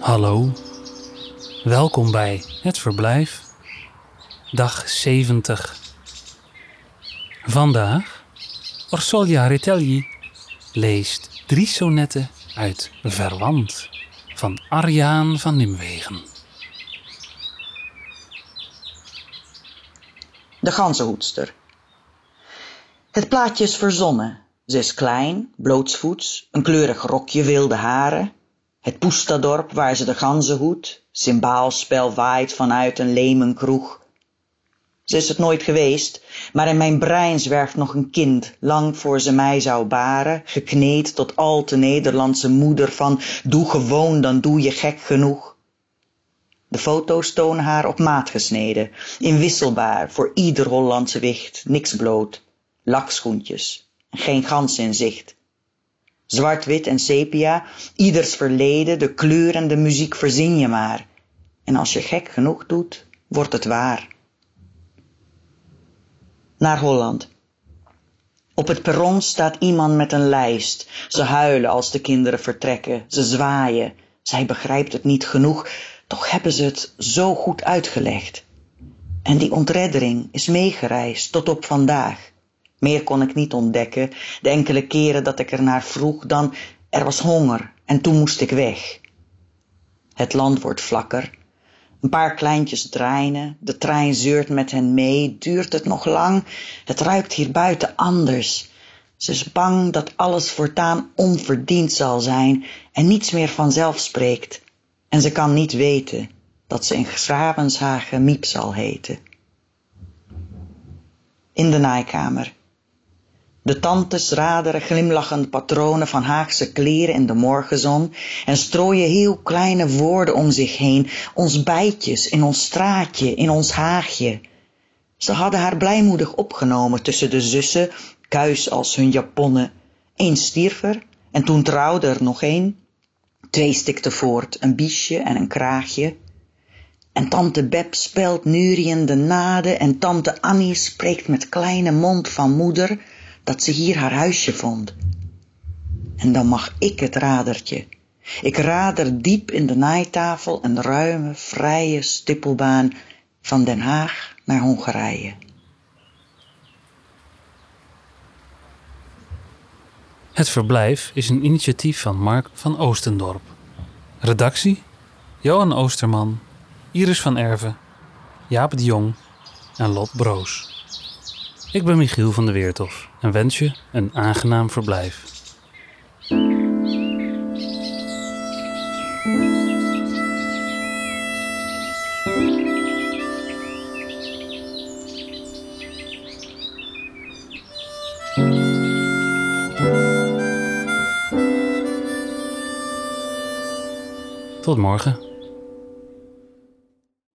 Hallo, welkom bij het verblijf, dag 70. Vandaag, Orsolia Retelli leest drie sonetten uit Verwant van Arjaan van Nimwegen. De ganzenhoedster. Het plaatje is verzonnen. Ze is klein, blootsvoets, een kleurig rokje wilde haren. Het poestadorp waar ze de ganzen hoedt, cymbaalspel waait vanuit een lemenkroeg. Ze is het nooit geweest, maar in mijn brein zwerft nog een kind, lang voor ze mij zou baren, gekneed tot al te Nederlandse moeder van doe gewoon, dan doe je gek genoeg. De foto's tonen haar op maat gesneden, inwisselbaar voor ieder Hollandse wicht, niks bloot, lakschoentjes en geen gans in zicht. Zwart-wit en sepia, ieders verleden, de kleur en de muziek verzin je maar. En als je gek genoeg doet, wordt het waar. Naar Holland. Op het perron staat iemand met een lijst. Ze huilen als de kinderen vertrekken. Ze zwaaien. Zij begrijpt het niet genoeg, toch hebben ze het zo goed uitgelegd. En die ontreddering is meegereisd tot op vandaag. Meer kon ik niet ontdekken, de enkele keren dat ik er naar vroeg, dan er was honger en toen moest ik weg. Het land wordt vlakker. Een paar kleintjes draaien, de trein zeurt met hen mee. Duurt het nog lang? Het ruikt hier buiten anders. Ze is bang dat alles voortaan onverdiend zal zijn en niets meer vanzelf spreekt. En ze kan niet weten dat ze in Schravenshagen Miep zal heten. In de naaikamer. De tantes raderen glimlachende patronen van Haagse kleren in de morgenzon en strooien heel kleine woorden om zich heen, ons bijtjes, in ons straatje, in ons haagje. Ze hadden haar blijmoedig opgenomen tussen de zussen, kuis als hun japonnen. Eén stierf er en toen trouwde er nog één. Twee stikte voort, een biesje en een kraagje. En tante Beb spelt de naden en tante Annie spreekt met kleine mond van moeder dat ze hier haar huisje vond. En dan mag ik het radertje. Ik rader diep in de naaitafel een ruime, vrije stippelbaan van Den Haag naar Hongarije. Het verblijf is een initiatief van Mark van Oostendorp. Redactie: Johan Oosterman, Iris van Erven, Jaap de Jong en Lot Broos. Ik ben Michiel van der Weertof en wens je een aangenaam verblijf. Tot morgen.